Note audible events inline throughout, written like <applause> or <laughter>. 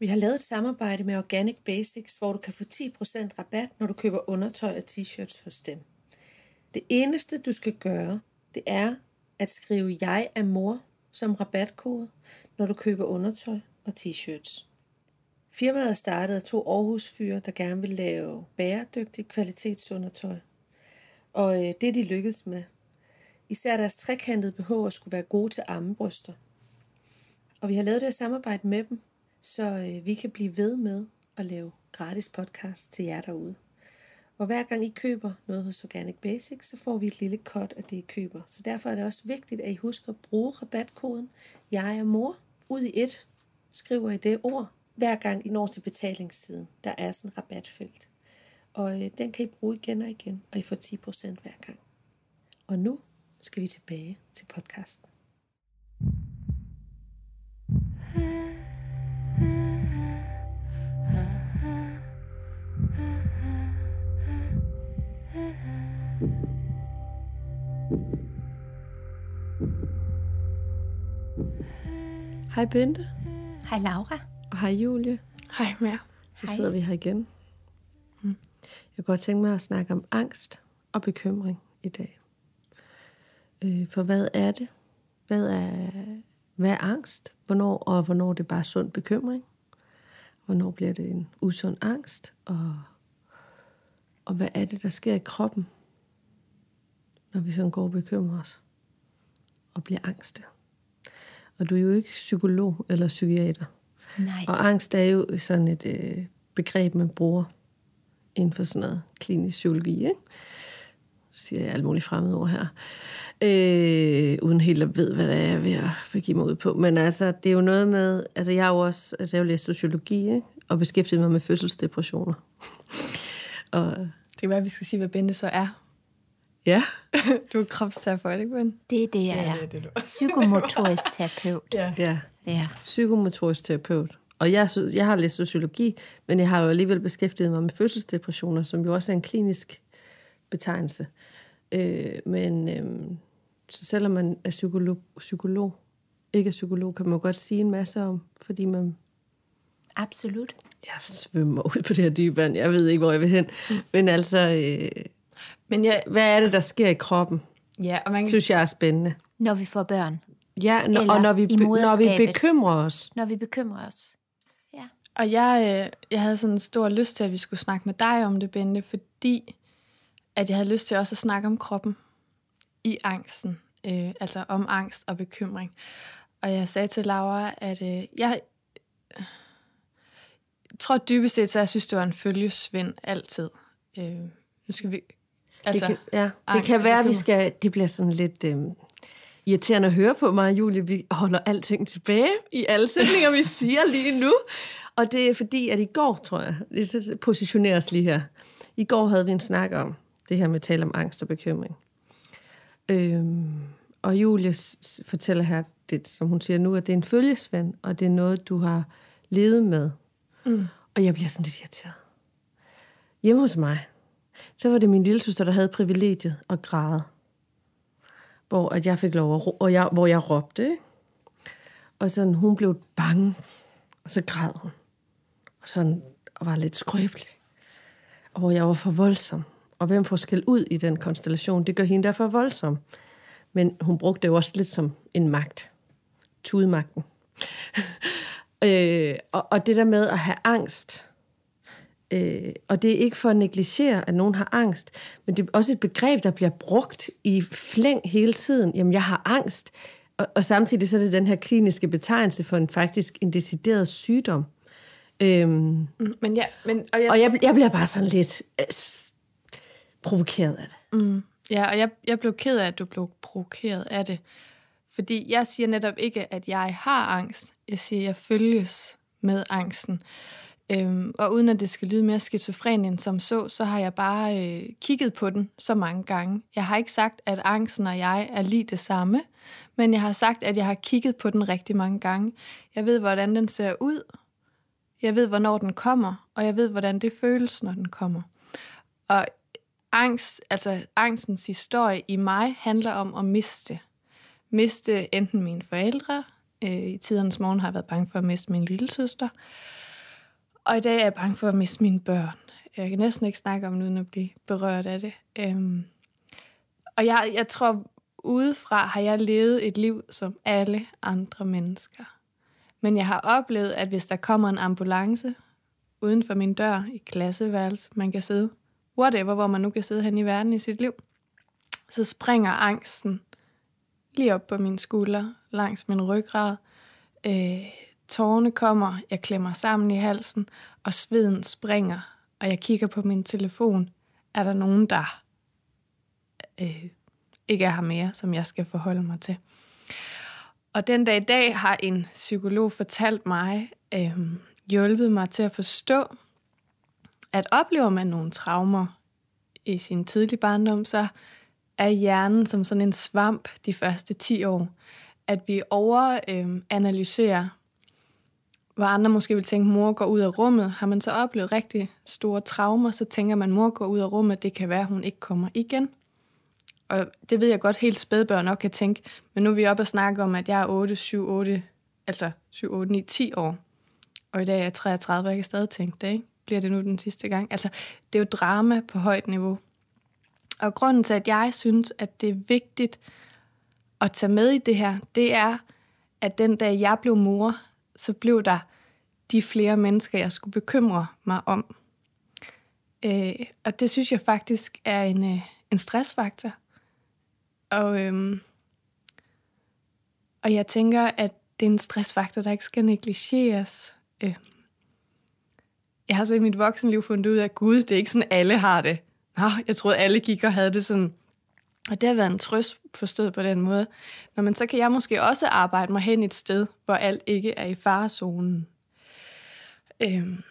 Vi har lavet et samarbejde med Organic Basics, hvor du kan få 10% rabat, når du køber undertøj og t-shirts hos dem. Det eneste, du skal gøre, det er at skrive Jeg er mor som rabatkode, når du køber undertøj og t-shirts. Firmaet er startet af to Aarhus fyre, der gerne vil lave bæredygtig kvalitetsundertøj. Og øh, det er de lykkedes med. Især deres trekantede BH'er skulle være gode til ammebryster. Og vi har lavet det her samarbejde med dem, så øh, vi kan blive ved med at lave gratis podcast til jer derude. Og hver gang I køber noget hos Organic Basics, så får vi et lille cut af det, I køber. Så derfor er det også vigtigt, at I husker at bruge rabatkoden Jeg er mor ud i et. Skriver I det ord, hver gang I når til betalingssiden. Der er sådan en rabatfelt. Og øh, den kan I bruge igen og igen, og I får 10% hver gang. Og nu skal vi tilbage til podcasten. Hej Bente. Hej Laura. Og hej Julie. Hej med Så hej. sidder vi her igen. Mm. Jeg kunne godt tænke mig at snakke om angst og bekymring i dag. Øh, for hvad er det? Hvad er, hvad er angst? Hvornår, og hvornår det er bare sund bekymring? Hvornår bliver det en usund angst? Og, og hvad er det, der sker i kroppen, når vi sådan går og bekymrer os og bliver angste? Og du er jo ikke psykolog eller psykiater. Nej. Og angst er jo sådan et øh, begreb, man bruger inden for sådan noget klinisk psykologi, ikke? Så siger jeg alle mulige fremmede ord her. Øh, uden helt at vide, hvad det er, jeg er ved at begive mig ud på. Men altså, det er jo noget med... Altså, jeg har jo også... Altså, jeg har jo læst sociologi, ikke? Og beskæftiget mig med fødselsdepressioner. <laughs> og, det kan være, at vi skal sige, hvad Bente så er. Ja. <laughs> du er kropsterapeut, ikke, Ben? Det er det, jeg er. Ja, det er det, Psykomotorisk terapeut. <laughs> Ja. ja. ja. Psykomotorisk terapeut. Og jeg, jeg har læst sociologi, men jeg har jo alligevel beskæftiget mig med fødselsdepressioner, som jo også er en klinisk betegnelse. Øh, men øh, så selvom man er psykolog, psykolog, ikke er psykolog, kan man godt sige en masse om, fordi man... Absolut. Jeg svømmer ud på det her dybe vand. Jeg ved ikke, hvor jeg vil hen. Men altså... Øh, men jeg, hvad er det, der sker i kroppen? Ja, og man kan... synes jeg er spændende. Når vi får børn. Ja, når, og når vi, be, når vi bekymrer os. Når vi bekymrer os. Ja. Og jeg, øh, jeg havde sådan en stor lyst til, at vi skulle snakke med dig om det, Bente, fordi at jeg havde lyst til også at snakke om kroppen i angsten. Øh, altså om angst og bekymring. Og jeg sagde til Laura, at øh, jeg, jeg tror dybest set, så jeg synes, det var en følgesvend altid. Øh, nu skal vi Altså, det kan, ja, det kan være, at vi skal, det bliver sådan lidt øh, irriterende at høre på mig, Julie. Vi holder alting tilbage i alle sætninger, vi siger lige nu. Og det er fordi, at i går, tror jeg, det positioneres lige her. I går havde vi en snak om det her med at tale om angst og bekymring. Øhm, og Julie fortæller her, det, som hun siger nu, at det er en følgesvend, og det er noget, du har levet med. Mm. Og jeg bliver sådan lidt irriteret. Hjemme hos mig, så var det min lille søster, der havde privilegiet at græde. Hvor at jeg fik lov at, og jeg, hvor jeg råbte, ikke? Og sådan, hun blev bange, og så græd hun. Og sådan, og var lidt skrøbelig. Og hvor jeg var for voldsom. Og hvem får skæld ud i den konstellation? Det gør hende der for voldsom. Men hun brugte det jo også lidt som en magt. Tudemagten. <laughs> øh, og, og det der med at have angst, Øh, og det er ikke for at negligere, at nogen har angst, men det er også et begreb, der bliver brugt i flæng hele tiden. Jamen, jeg har angst. Og, og samtidig så er det den her kliniske betegnelse for en faktisk en decideret sygdom. Øhm, mm, men ja, men, og jeg, og jeg, jeg bliver bare sådan lidt øh, provokeret af det. Mm, ja, og jeg, jeg blev ked af, at du blev provokeret af det. Fordi jeg siger netop ikke, at jeg har angst. Jeg siger, at jeg følges med angsten. Øhm, og uden at det skal lyde mere skizofren end som så, så har jeg bare øh, kigget på den så mange gange. Jeg har ikke sagt, at angsten og jeg er lige det samme, men jeg har sagt, at jeg har kigget på den rigtig mange gange. Jeg ved, hvordan den ser ud. Jeg ved, hvornår den kommer, og jeg ved, hvordan det føles, når den kommer. Og angst, altså angstens historie i mig handler om at miste. Miste enten mine forældre. Øh, I tidernes morgen har jeg været bange for at miste min lille søster og i dag er jeg bange for at miste mine børn. Jeg kan næsten ikke snakke om det, uden at blive berørt af det. Øhm, og jeg, jeg tror, udefra har jeg levet et liv som alle andre mennesker. Men jeg har oplevet, at hvis der kommer en ambulance uden for min dør i klasseværelse, man kan sidde, whatever, hvor man nu kan sidde hen i verden i sit liv, så springer angsten lige op på mine skuldre, langs min ryggrad. Øh, Tårerne kommer, jeg klemmer sammen i halsen, og sveden springer, og jeg kigger på min telefon. Er der nogen, der øh, ikke er her mere, som jeg skal forholde mig til? Og den dag i dag har en psykolog fortalt mig, øh, hjulpet mig til at forstå, at oplever man nogle traumer i sin tidlige barndom, så er hjernen som sådan en svamp de første 10 år. At vi overanalyserer, øh, hvor andre måske vil tænke, mor går ud af rummet. Har man så oplevet rigtig store traumer, så tænker man, mor går ud af rummet, det kan være, hun ikke kommer igen. Og det ved jeg godt, helt spædbørn nok kan tænke, men nu er vi oppe og snakke om, at jeg er 8, 7, 8, altså 7, 8, 9, 10 år. Og i dag er jeg 33, og jeg kan stadig tænke det, ikke? Bliver det nu den sidste gang? Altså, det er jo drama på højt niveau. Og grunden til, at jeg synes, at det er vigtigt at tage med i det her, det er, at den dag jeg blev mor, så blev der de flere mennesker, jeg skulle bekymre mig om. Øh, og det synes jeg faktisk er en, øh, en stressfaktor. Og, øhm, og jeg tænker, at det er en stressfaktor, der ikke skal negligeres. Øh. Jeg har så i mit voksenliv fundet ud af, at gud, det er ikke sådan, alle har det. Nå, jeg troede, alle gik og havde det sådan. Og det har været en trøst forstået på den måde. Når men så kan jeg måske også arbejde mig hen et sted, hvor alt ikke er i farezonen. Øhm.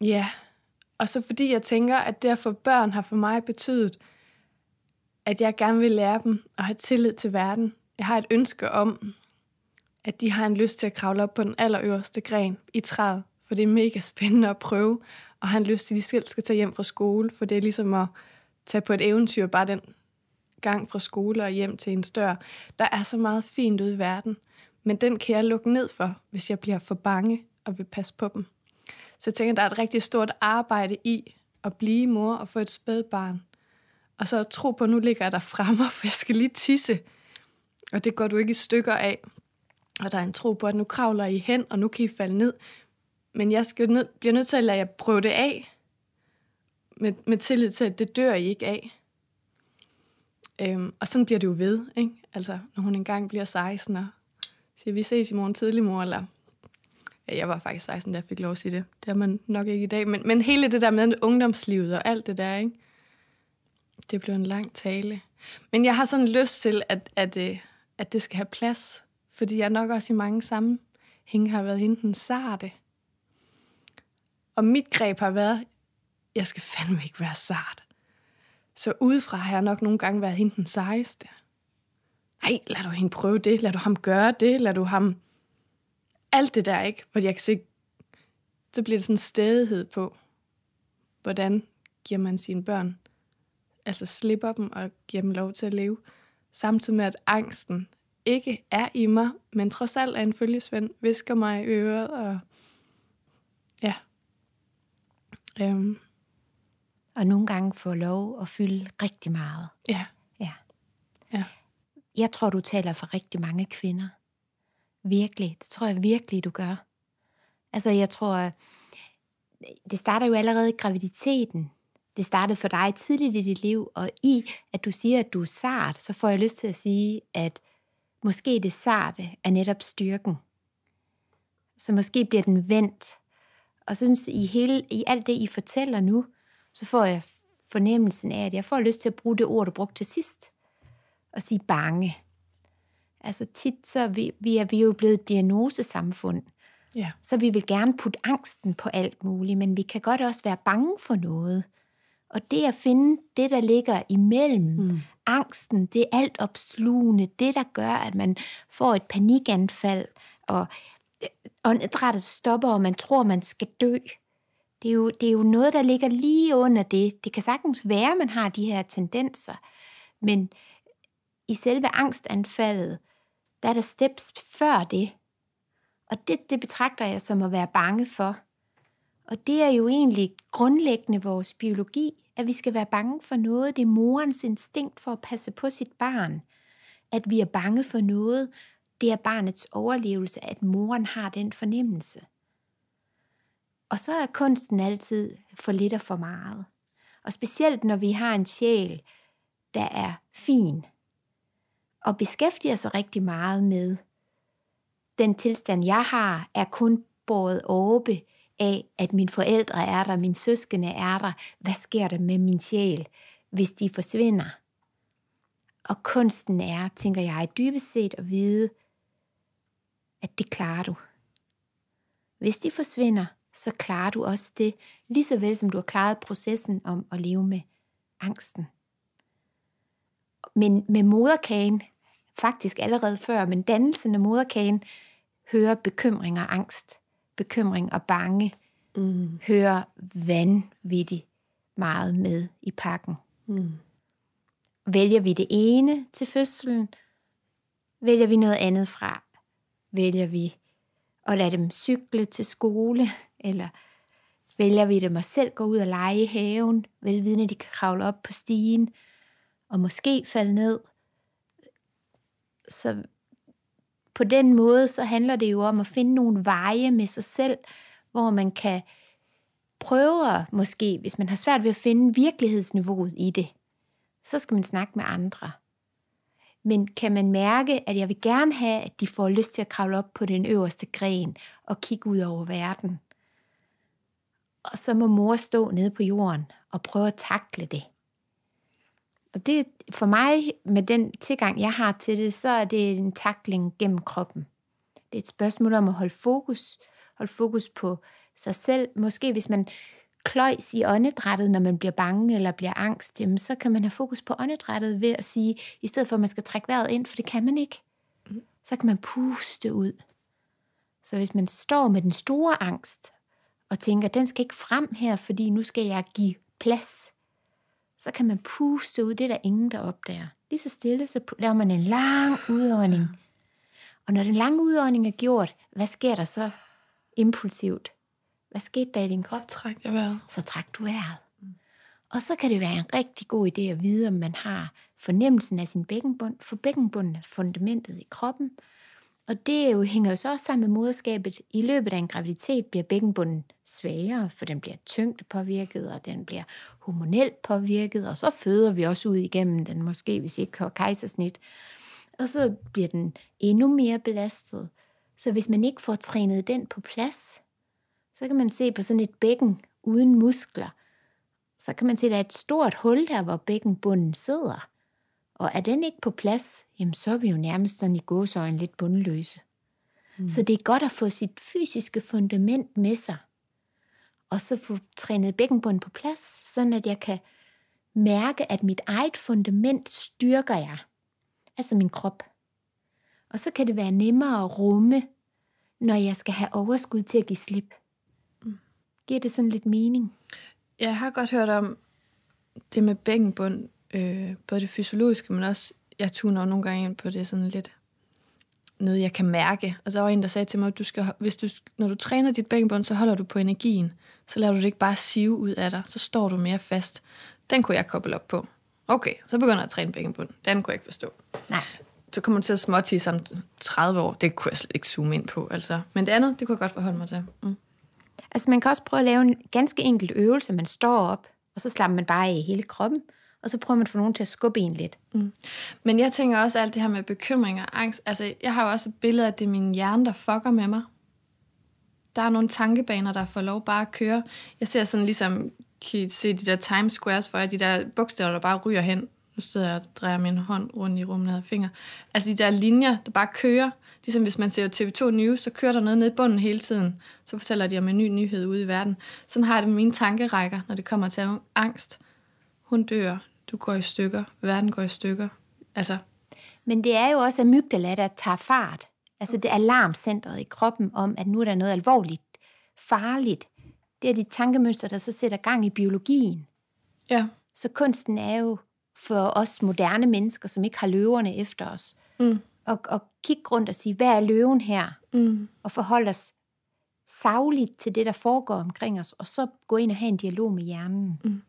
Ja, og så fordi jeg tænker, at det at få børn har for mig betydet, at jeg gerne vil lære dem at have tillid til verden. Jeg har et ønske om, at de har en lyst til at kravle op på den allerøverste gren i træet, for det er mega spændende at prøve, og har en lyst til, at de selv skal tage hjem fra skole, for det er ligesom at tage på et eventyr, bare den gang fra skole og hjem til en dør. Der er så meget fint ude i verden, men den kan jeg lukke ned for, hvis jeg bliver for bange og vil passe på dem. Så jeg tænker, der er et rigtig stort arbejde i at blive mor og få et spædbarn. Og så tro på, at nu ligger jeg der fremme, <laughs> for jeg skal lige tisse. Og det går du ikke i stykker af. Og der er en tro på, at nu kravler I hen, og nu kan I falde ned. Men jeg skal nød, bliver nødt til at lade jer prøve det af. Med, med tillid til, at det dør I ikke af. Øhm, og sådan bliver det jo ved, ikke? Altså, når hun engang bliver 16 og siger, vi ses i morgen tidlig, mor, eller... Ja, jeg var faktisk 16, da jeg fik lov at sige det. Det er man nok ikke i dag. Men, men hele det der med ungdomslivet og alt det der, ikke? Det blev en lang tale. Men jeg har sådan lyst til, at, at, at, at det skal have plads. Fordi jeg nok også i mange sammenhænge har været hende den sarte. Og mit greb har været, jeg skal fandme ikke være sart. Så udefra har jeg nok nogle gange været hende den sejeste. Ej, lad du hende prøve det, lad du ham gøre det, lad du ham... Alt det der, ikke? Hvor jeg kan se, så bliver det sådan en stedighed på, hvordan giver man sine børn, altså slipper dem og giver dem lov til at leve. Samtidig med, at angsten ikke er i mig, men trods alt er en følgesvend, visker mig i øret, og ja. Øhm. Og nogle gange få lov at fylde rigtig meget. Ja. Ja. ja. Jeg tror, du taler for rigtig mange kvinder. Virkelig. Det tror jeg virkelig, du gør. Altså, jeg tror, det starter jo allerede i graviditeten. Det startede for dig tidligt i dit liv, og i at du siger, at du er sart, så får jeg lyst til at sige, at måske det sarte er netop styrken. Så måske bliver den vendt. Og synes i, hele, i alt det, I fortæller nu, så får jeg fornemmelsen af, at jeg får lyst til at bruge det ord, du brugte til sidst. Og sige bange. Altså tit så vi, vi er vi er jo blevet et diagnosesamfund. Ja. Så vi vil gerne putte angsten på alt muligt, men vi kan godt også være bange for noget. Og det at finde det, der ligger imellem mm. angsten, det alt opslugende, det der gør, at man får et panikanfald, og åndedrættet stopper, og man tror, man skal dø. Det er, jo, det er jo noget, der ligger lige under det. Det kan sagtens være, at man har de her tendenser, men i selve angstanfaldet, der er der steps før det. Og det, det betragter jeg som at være bange for. Og det er jo egentlig grundlæggende vores biologi, at vi skal være bange for noget. Det er morens instinkt for at passe på sit barn. At vi er bange for noget, det er barnets overlevelse, at moren har den fornemmelse. Og så er kunsten altid for lidt og for meget. Og specielt når vi har en sjæl, der er fin, og beskæftiger sig rigtig meget med, den tilstand, jeg har, er kun båret åbe af, at mine forældre er der, mine søskende er der. Hvad sker der med min sjæl, hvis de forsvinder? Og kunsten er, tænker jeg, dybest set at vide, at det klarer du. Hvis de forsvinder, så klarer du også det, lige så vel som du har klaret processen om at leve med angsten. Men med moderkagen, faktisk allerede før, men dannelsen af moderkagen, hører bekymring og angst, bekymring og bange, mm. hører vanvittigt meget med i pakken. Mm. Vælger vi det ene til fødslen, vælger vi noget andet fra. Vælger vi at lade dem cykle til skole, eller vælger vi dem at selv gå ud og lege i haven, velvidende de kan kravle op på stigen, og måske falde ned. Så på den måde, så handler det jo om at finde nogle veje med sig selv, hvor man kan prøve at, måske, hvis man har svært ved at finde virkelighedsniveauet i det, så skal man snakke med andre. Men kan man mærke, at jeg vil gerne have, at de får lyst til at kravle op på den øverste gren og kigge ud over verden. Og så må mor stå nede på jorden og prøve at takle det. Og det for mig, med den tilgang, jeg har til det, så er det en takling gennem kroppen. Det er et spørgsmål om at holde fokus, holde fokus på sig selv. Måske hvis man kløjs i åndedrættet, når man bliver bange eller bliver angst, jamen, så kan man have fokus på åndedrættet ved at sige, i stedet for at man skal trække vejret ind, for det kan man ikke, mm. så kan man puste ud. Så hvis man står med den store angst, og tænker, den skal ikke frem her, fordi nu skal jeg give plads, så kan man puste ud, det er der ingen, der opdager. Lige så stille, så laver man en lang udånding. Og når den lange udånding er gjort, hvad sker der så impulsivt? Hvad skete der i din krop? Så træk jeg vejret. Så træk du vejret. Og så kan det være en rigtig god idé at vide, om man har fornemmelsen af sin bækkenbund, for bækkenbunden er fundamentet i kroppen, og det jo, hænger jo så også sammen med moderskabet. I løbet af en graviditet bliver bækkenbunden svagere, for den bliver tyngt påvirket, og den bliver hormonelt påvirket, og så føder vi også ud igennem den, måske hvis I ikke har kejsersnit. Og så bliver den endnu mere belastet. Så hvis man ikke får trænet den på plads, så kan man se på sådan et bækken uden muskler, så kan man se, at der er et stort hul der, hvor bækkenbunden sidder. Og er den ikke på plads, jamen så er vi jo nærmest sådan i gåsøjne lidt bundløse. Mm. Så det er godt at få sit fysiske fundament med sig. Og så få trænet bækkenbunden på plads, sådan at jeg kan mærke, at mit eget fundament styrker jeg. Altså min krop. Og så kan det være nemmere at rumme, når jeg skal have overskud til at give slip. Mm. Giver det sådan lidt mening? Jeg har godt hørt om det med bækkenbund, øh, både det fysiologiske, men også, jeg tuner nogle gange ind på det sådan lidt noget, jeg kan mærke. Og så var en, der sagde til mig, at du skal, hvis du, når du træner dit bækkenbund, så holder du på energien. Så lader du det ikke bare sive ud af dig. Så står du mere fast. Den kunne jeg koble op på. Okay, så begynder jeg at træne bækkenbund. Den kunne jeg ikke forstå. Nej. Så kommer du til at småtige som 30 år. Det kunne jeg slet ikke zoome ind på. Altså. Men det andet, det kunne jeg godt forholde mig til. Mm. Altså man kan også prøve at lave en ganske enkelt øvelse. Man står op, og så slapper man bare i hele kroppen og så prøver man at få nogen til at skubbe en lidt. Mm. Men jeg tænker også alt det her med bekymring og angst. Altså, jeg har jo også et billede af, at det er min hjerne, der fucker med mig. Der er nogle tankebaner, der får lov bare at køre. Jeg ser sådan ligesom, kan I se de der Times Squares for jer, de der bogstaver, der bare ryger hen. Nu sidder jeg og drejer min hånd rundt i rummet og finger. Altså de der linjer, der bare kører. Ligesom hvis man ser TV2 News, så kører der noget ned i bunden hele tiden. Så fortæller de om en ny nyhed ude i verden. Sådan har jeg det med mine tankerækker, når det kommer til angst. Hun dør, du går i stykker, verden går i stykker. Altså. Men det er jo også amygdala, der tager fart. Altså det alarmcentret i kroppen om, at nu er der noget alvorligt, farligt. Det er de tankemønstre, der så sætter gang i biologien. Ja. Så kunsten er jo for os moderne mennesker, som ikke har løverne efter os, mm. og, og kigge rundt og sige, hvad er løven her? Mm. Og forholde os savligt til det, der foregår omkring os, og så gå ind og have en dialog med hjernen. Mm.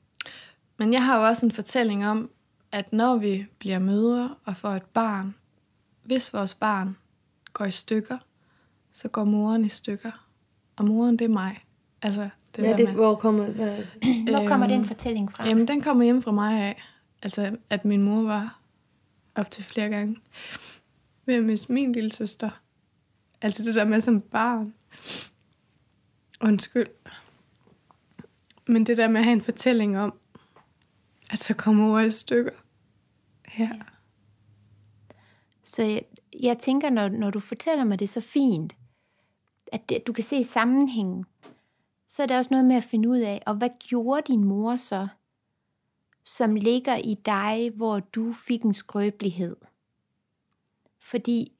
Men jeg har jo også en fortælling om, at når vi bliver mødre og får et barn, hvis vores barn går i stykker, så går moren i stykker. Og moren, det er mig. Altså, det ja, det, med, hvor kommer, hvad? <clears throat> hvor kommer den fortælling fra? Jamen, den kommer hjem fra mig af. Altså, at min mor var op til flere gange ved at miste min lille søster. Altså det der med som barn. Undskyld. Men det der med at have en fortælling om, at så kommer ord i stykker. Ja. ja. Så jeg, jeg tænker, når, når du fortæller mig det så fint, at det, du kan se sammenhængen, så er det også noget med at finde ud af, og hvad gjorde din mor så, som ligger i dig, hvor du fik en skrøbelighed? Fordi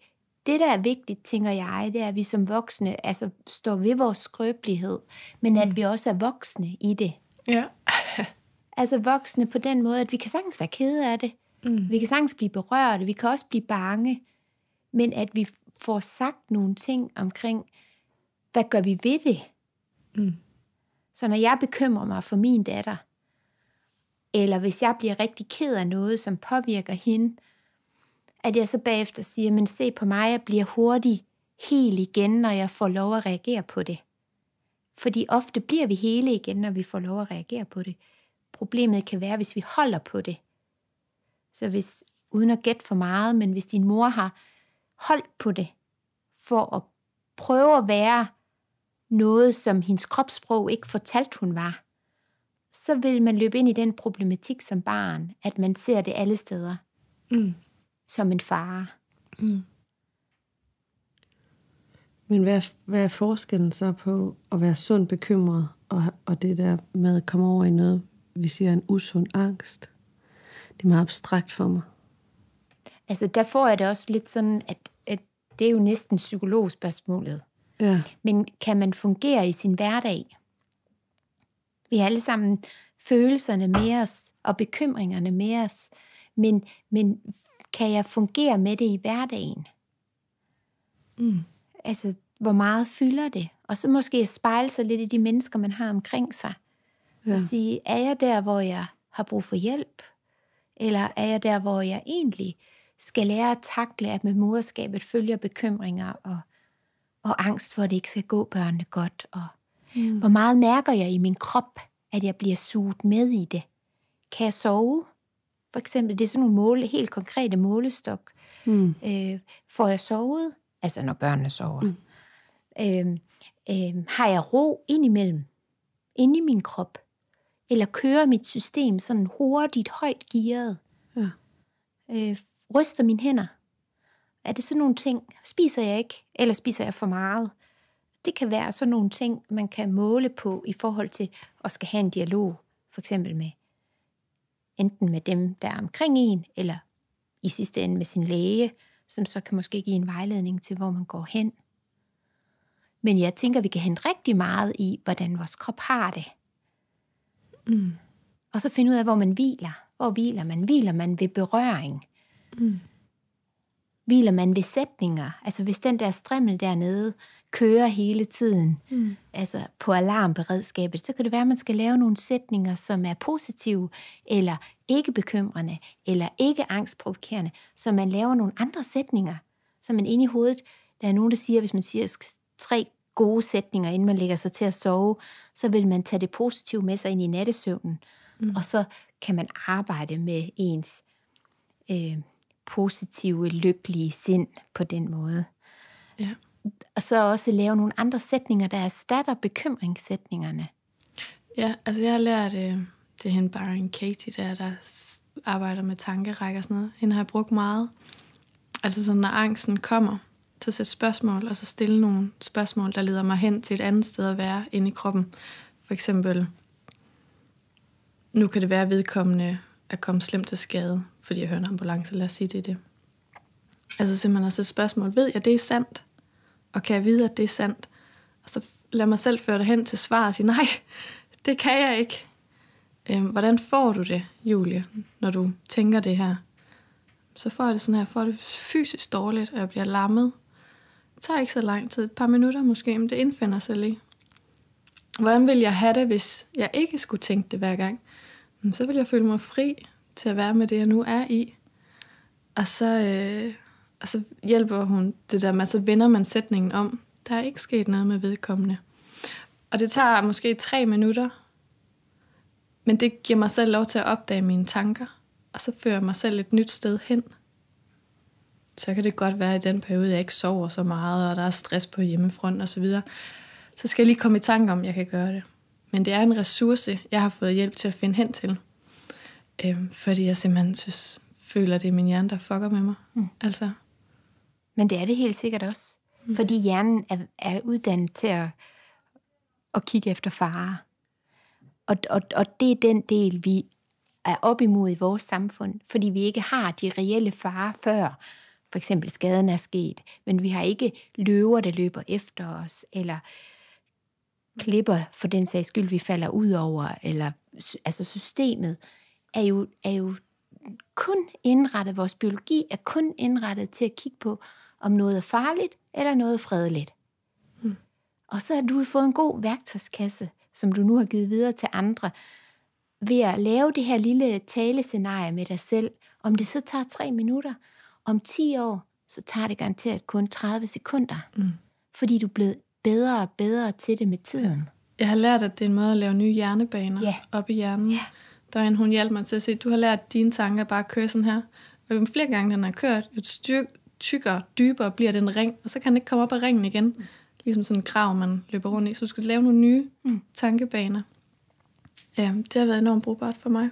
det, der er vigtigt, tænker jeg, det er, at vi som voksne altså, står ved vores skrøbelighed, men at mm. vi også er voksne i det. Ja. Altså voksne på den måde, at vi kan sagtens være kede af det. Mm. Vi kan sagtens blive berørte, vi kan også blive bange, men at vi får sagt nogle ting omkring, hvad gør vi ved det? Mm. Så når jeg bekymrer mig for min datter, eller hvis jeg bliver rigtig ked af noget, som påvirker hende, at jeg så bagefter siger, men se på mig, jeg bliver hurtig helt igen, når jeg får lov at reagere på det. Fordi ofte bliver vi hele igen, når vi får lov at reagere på det. Problemet kan være, hvis vi holder på det. Så hvis, uden at gætte for meget, men hvis din mor har holdt på det, for at prøve at være noget, som hendes kropssprog ikke fortalte, hun var, så vil man løbe ind i den problematik som barn, at man ser det alle steder. Mm som en fare. Mm. Men hvad er, hvad er forskellen så på at være sund bekymret, og, og det der med at komme over i noget, vi siger en usund angst? Det er meget abstrakt for mig. Altså, der får jeg det også lidt sådan, at, at det er jo næsten psykologspørgsmålet. Ja. Men kan man fungere i sin hverdag? Vi har alle sammen følelserne med os, og bekymringerne med os. Men, men kan jeg fungere med det i hverdagen? Mm. Altså, hvor meget fylder det? Og så måske spejle sig lidt i de mennesker, man har omkring sig. Ja. Og sige, er jeg der, hvor jeg har brug for hjælp? Eller er jeg der, hvor jeg egentlig skal lære at takle, at med moderskabet følger bekymringer og, og angst for, at det ikke skal gå børnene godt? Og mm. hvor meget mærker jeg i min krop, at jeg bliver suget med i det? Kan jeg sove? For eksempel, det er sådan nogle måle, helt konkrete målestok. Mm. Øh, får jeg sovet? Altså, når børnene sover. Mm. Øh, øh, har jeg ro indimellem? Inde i min krop? Eller kører mit system sådan hurtigt, højt gearet? Ja. Øh, ryster mine hænder? Er det sådan nogle ting? Spiser jeg ikke? Eller spiser jeg for meget? Det kan være sådan nogle ting, man kan måle på i forhold til at skal have en dialog, for eksempel med enten med dem, der er omkring en, eller i sidste ende med sin læge, som så kan måske give en vejledning til, hvor man går hen. Men jeg tænker, vi kan hente rigtig meget i, hvordan vores krop har det. Mm. Og så finde ud af, hvor man hviler. Hvor hviler man? Hviler man ved berøring? Mm. Hviler man ved sætninger? Altså hvis den der strimmel dernede kører hele tiden, mm. altså på alarmberedskabet, så kan det være, at man skal lave nogle sætninger, som er positive, eller ikke bekymrende, eller ikke angstprovokerende, så man laver nogle andre sætninger, så man inde i hovedet, der er nogen, der siger, hvis man siger tre gode sætninger, inden man lægger sig til at sove, så vil man tage det positive med sig ind i nattesøvnen, mm. og så kan man arbejde med ens øh, positive, lykkelige sind på den måde. Ja og så også lave nogle andre sætninger, der erstatter bekymringssætningerne. Ja, altså jeg har lært, øh, det er hende Byron Katie, der, der arbejder med tankerækker og sådan noget. Hende har jeg brugt meget. Altså sådan, når angsten kommer, så sætte spørgsmål, og så stille nogle spørgsmål, der leder mig hen til et andet sted at være inde i kroppen. For eksempel, nu kan det være vedkommende at komme slemt til skade, fordi jeg hører en ambulance, lad os sige det er det. Altså simpelthen at sætte spørgsmål, ved jeg, det er sandt? og kan jeg vide, at det er sandt? Og så lad mig selv føre dig hen til svar og sige, nej, det kan jeg ikke. Øhm, hvordan får du det, Julie, når du tænker det her? Så får jeg det sådan her, får det fysisk dårligt, og jeg bliver lammet. Det tager ikke så lang tid, et par minutter måske, men det indfinder sig lige. Hvordan vil jeg have det, hvis jeg ikke skulle tænke det hver gang? Men så vil jeg føle mig fri til at være med det, jeg nu er i. Og så, øh, og så hjælper hun det der med, så vender man sætningen om. Der er ikke sket noget med vedkommende. Og det tager måske tre minutter, men det giver mig selv lov til at opdage mine tanker, og så fører mig selv et nyt sted hen. Så kan det godt være, at i den periode, jeg ikke sover så meget, og der er stress på hjemmefront og så videre, så skal jeg lige komme i tanke om, at jeg kan gøre det. Men det er en ressource, jeg har fået hjælp til at finde hen til. Øhm, fordi jeg simpelthen synes, føler, at det er min hjerne, der fucker med mig. Mm. Altså. Men det er det helt sikkert også. Mm. Fordi hjernen er, er uddannet til at, at kigge efter fare. Og, og, og det er den del, vi er op imod i vores samfund, fordi vi ikke har de reelle farer før for eksempel skaden er sket, men vi har ikke løver, der løber efter os, eller klipper for den sags skyld, vi falder ud over, eller altså systemet er jo, er jo kun indrettet, vores biologi er kun indrettet til at kigge på, om noget er farligt eller noget er fredeligt. Mm. Og så har du fået en god værktøjskasse, som du nu har givet videre til andre, ved at lave det her lille talescenarie med dig selv. Om det så tager tre minutter, om 10 år, så tager det garanteret kun 30 sekunder. Mm. Fordi du er blevet bedre og bedre til det med tiden. Jeg har lært, at det er en måde at lave nye hjernebaner ja. op i hjernen. Ja. Der er en, hun hjalp mig til at se, du har lært at dine tanker bare at køre sådan her. Og jo flere gange den har kørt, jo styrk, tykkere, dybere bliver den ring, og så kan den ikke komme op af ringen igen. Mm. Ligesom sådan en krav, man løber rundt i. Så du skal lave nogle nye mm. tankebaner. Ja, det har været enormt brugbart for mig.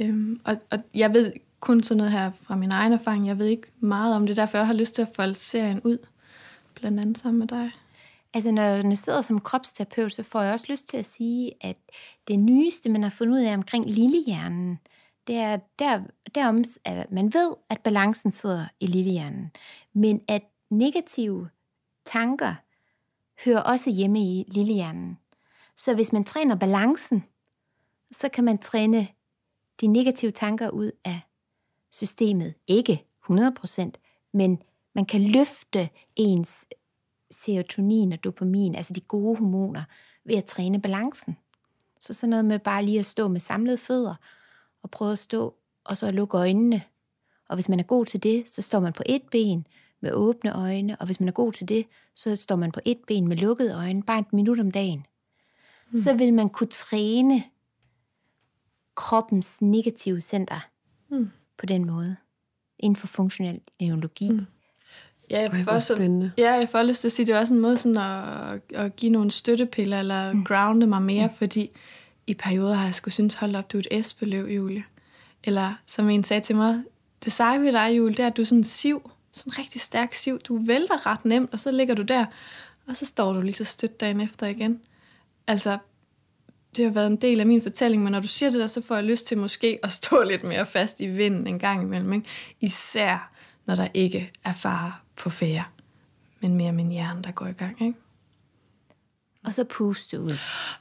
Øhm, og, og jeg ved kun sådan noget her fra min egen erfaring. Jeg ved ikke meget om det, derfor jeg har lyst til at folde serien ud, blandt andet sammen med dig. Altså, når jeg sidder som kropsterapeut, så får jeg også lyst til at sige, at det nyeste, man har fundet ud af omkring lillehjernen, det er der, derom, at man ved, at balancen sidder i lillehjernen, men at negative tanker hører også hjemme i lillehjernen. Så hvis man træner balancen, så kan man træne de negative tanker ud af systemet. Ikke 100%, men man kan løfte ens serotonin og dopamin, altså de gode hormoner, ved at træne balancen. Så sådan noget med bare lige at stå med samlede fødder, og prøve at stå, og så lukke øjnene. Og hvis man er god til det, så står man på et ben med åbne øjne, og hvis man er god til det, så står man på et ben med lukkede øjne, bare et minut om dagen. Mm. Så vil man kunne træne kroppens negative center. Mm på den måde, inden for funktionel neurologi. Mm. Ja, jeg får, sådan, ja, jeg får lyst til at sige, det er også en måde sådan at, at give nogle støttepiller, eller mm. grounde mig mere, mm. fordi i perioder har jeg skulle synes, hold op, du er et esbeløv, Julie. Eller som en sagde til mig, det seje ved dig, Julie, det er, at du er sådan en siv, sådan en rigtig stærk siv. Du vælter ret nemt, og så ligger du der, og så står du lige så stødt dagen efter igen. Altså, det har været en del af min fortælling, men når du siger det der, så får jeg lyst til måske at stå <laughs> lidt mere fast i vinden en gang imellem. Ikke? Især når der ikke er fare på færre, men mere min hjerne, der går i gang. Ikke? Og så puste ud.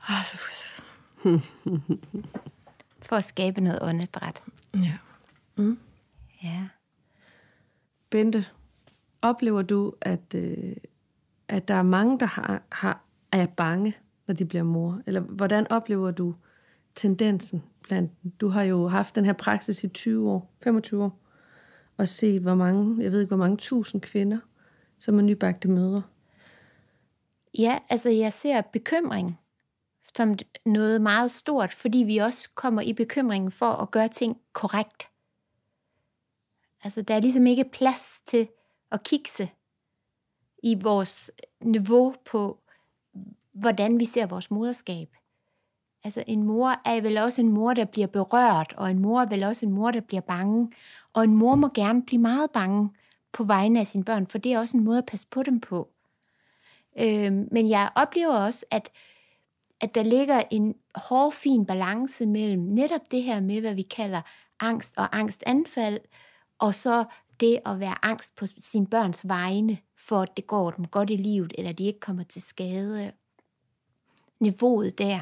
Ah, så puste. <laughs> For at skabe noget åndedræt. Ja. Mm. Ja. Bente, oplever du, at, øh, at der er mange, der har, har, er bange når de bliver mor? Eller hvordan oplever du tendensen blandt Du har jo haft den her praksis i 20 år, 25 år, og set, hvor mange, jeg ved ikke, hvor mange tusind kvinder, som er nybagte mødre. Ja, altså jeg ser bekymring som noget meget stort, fordi vi også kommer i bekymringen for at gøre ting korrekt. Altså der er ligesom ikke plads til at kikse i vores niveau på hvordan vi ser vores moderskab. Altså en mor er vel også en mor, der bliver berørt, og en mor er vel også en mor, der bliver bange. Og en mor må gerne blive meget bange på vegne af sine børn, for det er også en måde at passe på dem på. Øh, men jeg oplever også, at, at der ligger en hård, fin balance mellem netop det her med, hvad vi kalder angst og angstanfald, og så det at være angst på sine børns vegne, for at det går dem godt i livet, eller de ikke kommer til skade, niveauet der.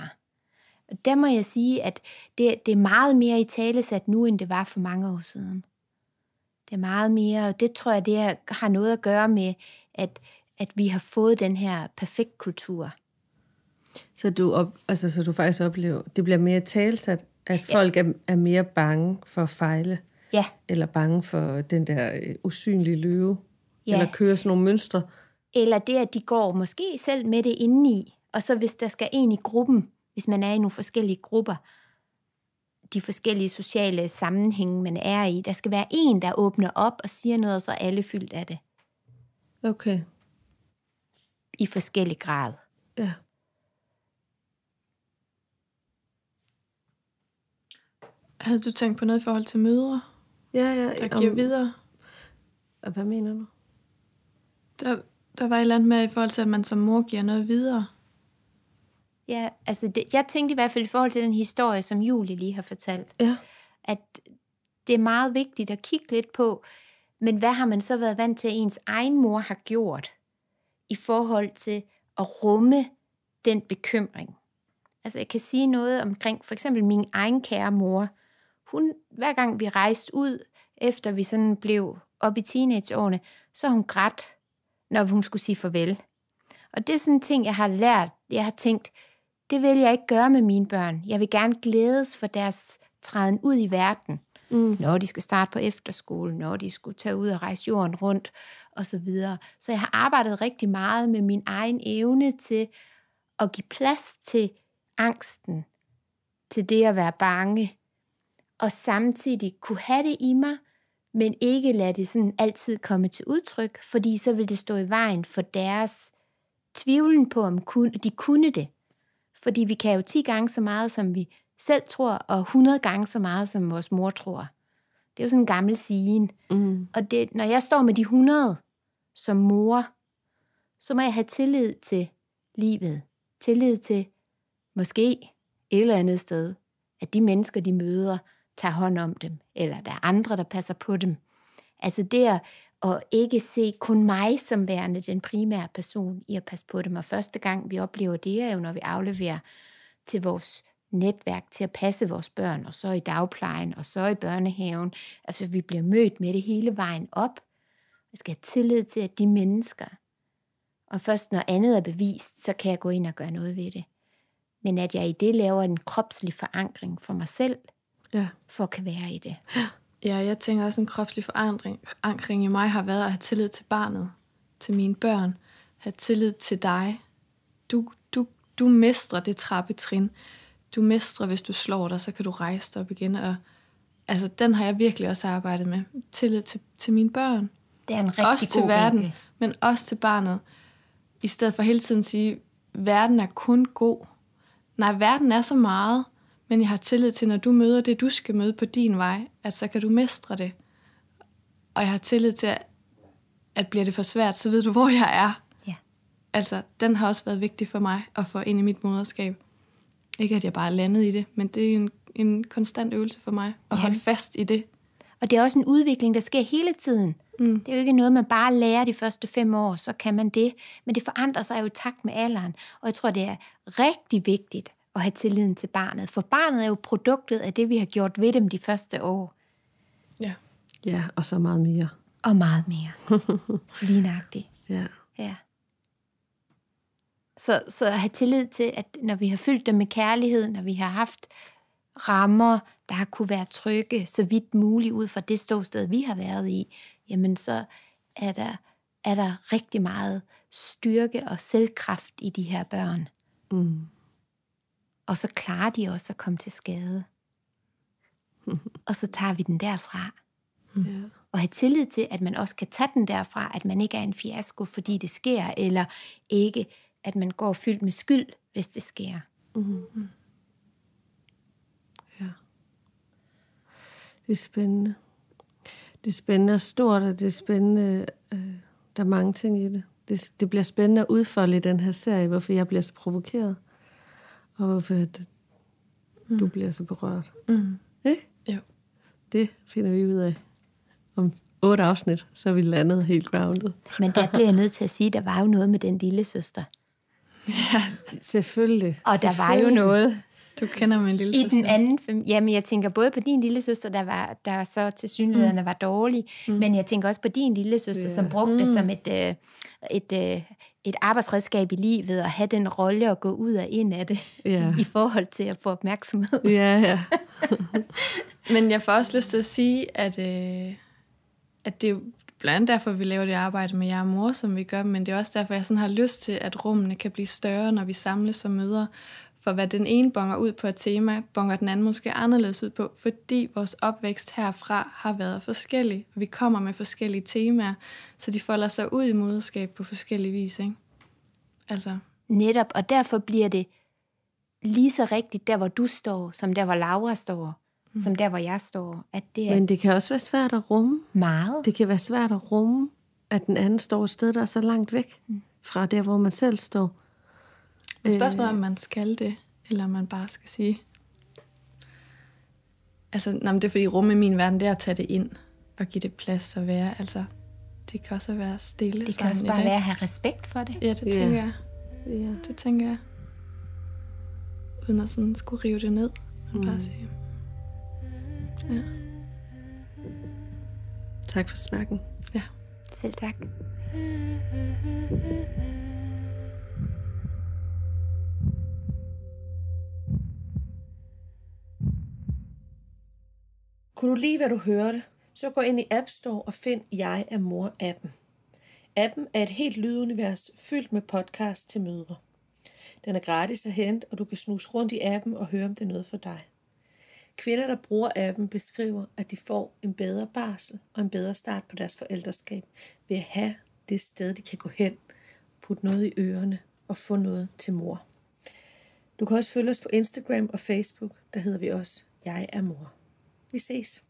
Og der må jeg sige, at det, det er meget mere i talesat nu, end det var for mange år siden. Det er meget mere, og det tror jeg, det har noget at gøre med, at, at vi har fået den her perfekt kultur. Så du, op, altså, så du faktisk oplever, det bliver mere talsat, at folk er, er mere bange for at fejle, Ja, eller bange for den der øh, usynlige løve, Ja. eller køre sådan nogle mønstre. eller det, at de går måske selv med det indeni, og så hvis der skal en i gruppen, hvis man er i nogle forskellige grupper, de forskellige sociale sammenhænge, man er i, der skal være en, der åbner op og siger noget, og så er alle fyldt af det Okay, i forskellig grad. ja. Havde du tænkt på noget i forhold til mødre, Ja, ja. der giver videre? Og Hvad mener du? Der, der var et eller andet med i forhold til, at man som mor giver noget videre. Ja, altså det, jeg tænkte i hvert fald i forhold til den historie, som Julie lige har fortalt, Ja. at det er meget vigtigt at kigge lidt på, men hvad har man så været vant til, at ens egen mor har gjort i forhold til at rumme den bekymring? Altså jeg kan sige noget omkring for eksempel min egen kære mor. Hun, hver gang vi rejste ud, efter vi sådan blev op i teenageårene, så hun grædt, når hun skulle sige farvel. Og det er sådan en ting, jeg har lært. Jeg har tænkt, det vil jeg ikke gøre med mine børn. Jeg vil gerne glædes for deres træden ud i verden. Mm. Når de skal starte på efterskole, når de skulle tage ud og rejse jorden rundt, og så videre. Så jeg har arbejdet rigtig meget med min egen evne til at give plads til angsten, til det at være bange, og samtidig kunne have det i mig, men ikke lade det sådan altid komme til udtryk, fordi så vil det stå i vejen for deres tvivlen på, om kun, de kunne det. Fordi vi kan jo 10 gange så meget, som vi selv tror, og 100 gange så meget, som vores mor tror. Det er jo sådan en gammel sigen. Mm. Og det, når jeg står med de 100 som mor, så må jeg have tillid til livet. Tillid til måske et eller andet sted, at de mennesker, de møder, tager hånd om dem, eller der er andre, der passer på dem. Altså det at, at ikke se kun mig som værende den primære person i at passe på dem. Og første gang, vi oplever det, er jo, når vi afleverer til vores netværk til at passe vores børn, og så i dagplejen, og så i børnehaven. Altså, vi bliver mødt med det hele vejen op. Jeg skal have tillid til, at de mennesker, og først når andet er bevist, så kan jeg gå ind og gøre noget ved det. Men at jeg i det laver en kropslig forankring for mig selv, Ja. for at kan være i det. Ja, jeg tænker også, en kropslig forandring forankring i mig har været at have tillid til barnet, til mine børn, have tillid til dig. Du, du, du mestrer det trappetrin. Du mestrer, hvis du slår dig, så kan du rejse dig op igen. Og, altså, den har jeg virkelig også arbejdet med. Tillid til, til mine børn. Det er en rigtig også til god verden, vinkel. men også til barnet. I stedet for hele tiden at sige, verden er kun god. Nej, verden er så meget, men jeg har tillid til, når du møder det, du skal møde på din vej, at så kan du mestre det. Og jeg har tillid til, at, at bliver det for svært, så ved du, hvor jeg er. Ja. Altså, den har også været vigtig for mig at få ind i mit moderskab. Ikke at jeg bare er landet i det, men det er en, en konstant øvelse for mig at Ja. holde fast i det. Og det er også en udvikling, der sker hele tiden. Mm. Det er jo ikke noget, man bare lærer de første fem år, så kan man det. Men det forandrer sig jo i takt med alderen. Og jeg tror, det er rigtig vigtigt at have tilliden til barnet. For barnet er jo produktet af det, vi har gjort ved dem de første år. Ja. Ja, og så meget mere. Og meget mere. <laughs> Lige nøjagtigt. Ja. Ja. Så, så at have tillid til, at når vi har fyldt dem med kærlighed, når vi har haft rammer, der har kunne være trygge, så vidt muligt ud fra det ståsted, vi har været i, jamen så er der, er der rigtig meget styrke og selvkraft i de her børn. Mm. Og så klarer de også at komme til skade. og så tager vi den derfra. ja. og have tillid til, at man også kan tage den derfra, at man ikke er en fiasko, fordi det sker, eller ikke, at man går fyldt med skyld, hvis det sker. Mm. Ja. Det er spændende. Det er spændende og stort, og det er spændende. Øh, der er mange ting i det. det. Det bliver spændende at udfolde i den her serie, hvorfor jeg bliver så provokeret, og hvorfor at mm. du bliver så berørt. Mm. Ikke? Jo. Det finder vi ud af. Om otte afsnit, så er vi landet helt grounded. Men der bliver jeg nødt til at sige, at der var jo noget med den lille søster. Selvfølgelig. Og der var jo Selvfølgelig. noget. Du kender min lille I søster. den anden familie. Jamen, jeg tænker både på din lille søster, der, var, der så til synligheden mm. var dårlig, mm. men jeg tænker også på din lille søster, yeah. som brugte mm. det som et, øh, et, øh, et arbejdsredskab i livet, at have den rolle og gå ud og ind af det, Ja. <laughs> i forhold til at få opmærksomhed. Ja, ja. <laughs> Men jeg får også lyst til at sige, at, øh, at det er jo blandt andet derfor, vi laver det arbejde med jer og mor, som vi gør, men det er også derfor, jeg sådan har lyst til, at rummene kan blive større, når vi samles som møder. For hvad den ene bonger ud på et tema, bonger den anden måske anderledes ud på, fordi vores opvækst herfra har været forskellig. Vi kommer med forskellige temaer, så de folder sig ud i moderskab på forskellige vis. Ikke? Altså, Netop, og derfor bliver det lige så rigtigt der, hvor du står, som der, hvor Laura står, mm. som der, hvor jeg står. At det er Men det kan også være svært at rumme. meget. Det kan være svært at rumme, at den anden står et sted, der er så langt væk fra der, hvor man selv står. Et spørgsmål er, om man skal det, eller om man bare skal sige... Altså, nej, men det er fordi rum i min verden, det er at tage det ind og give det plads at være. Altså, det kan også være stille Det kan også bare være at have respekt for det. Ja, det Ja. tænker jeg. Ja. Det tænker jeg. Uden at sådan skulle rive det ned. Men bare sige, ja, Tak for snakken. ja. Selv tak. Kunne du lide, hvad du hørte, så gå ind i App Store og find Jeg er mor-appen. Appen er et helt lydunivers fyldt med podcast til mødre. Den er gratis at hente, og du kan snuse rundt i appen og høre, om det er noget for dig. Kvinder, der bruger appen, beskriver, at de får en bedre barsel og en bedre start på deres forældreskab ved at have det sted, de kan gå hen, putte noget i ørerne og få noget til mor. Du kan også følge os på Instagram og Facebook, der hedder vi også Jeg er mor. Vi ses.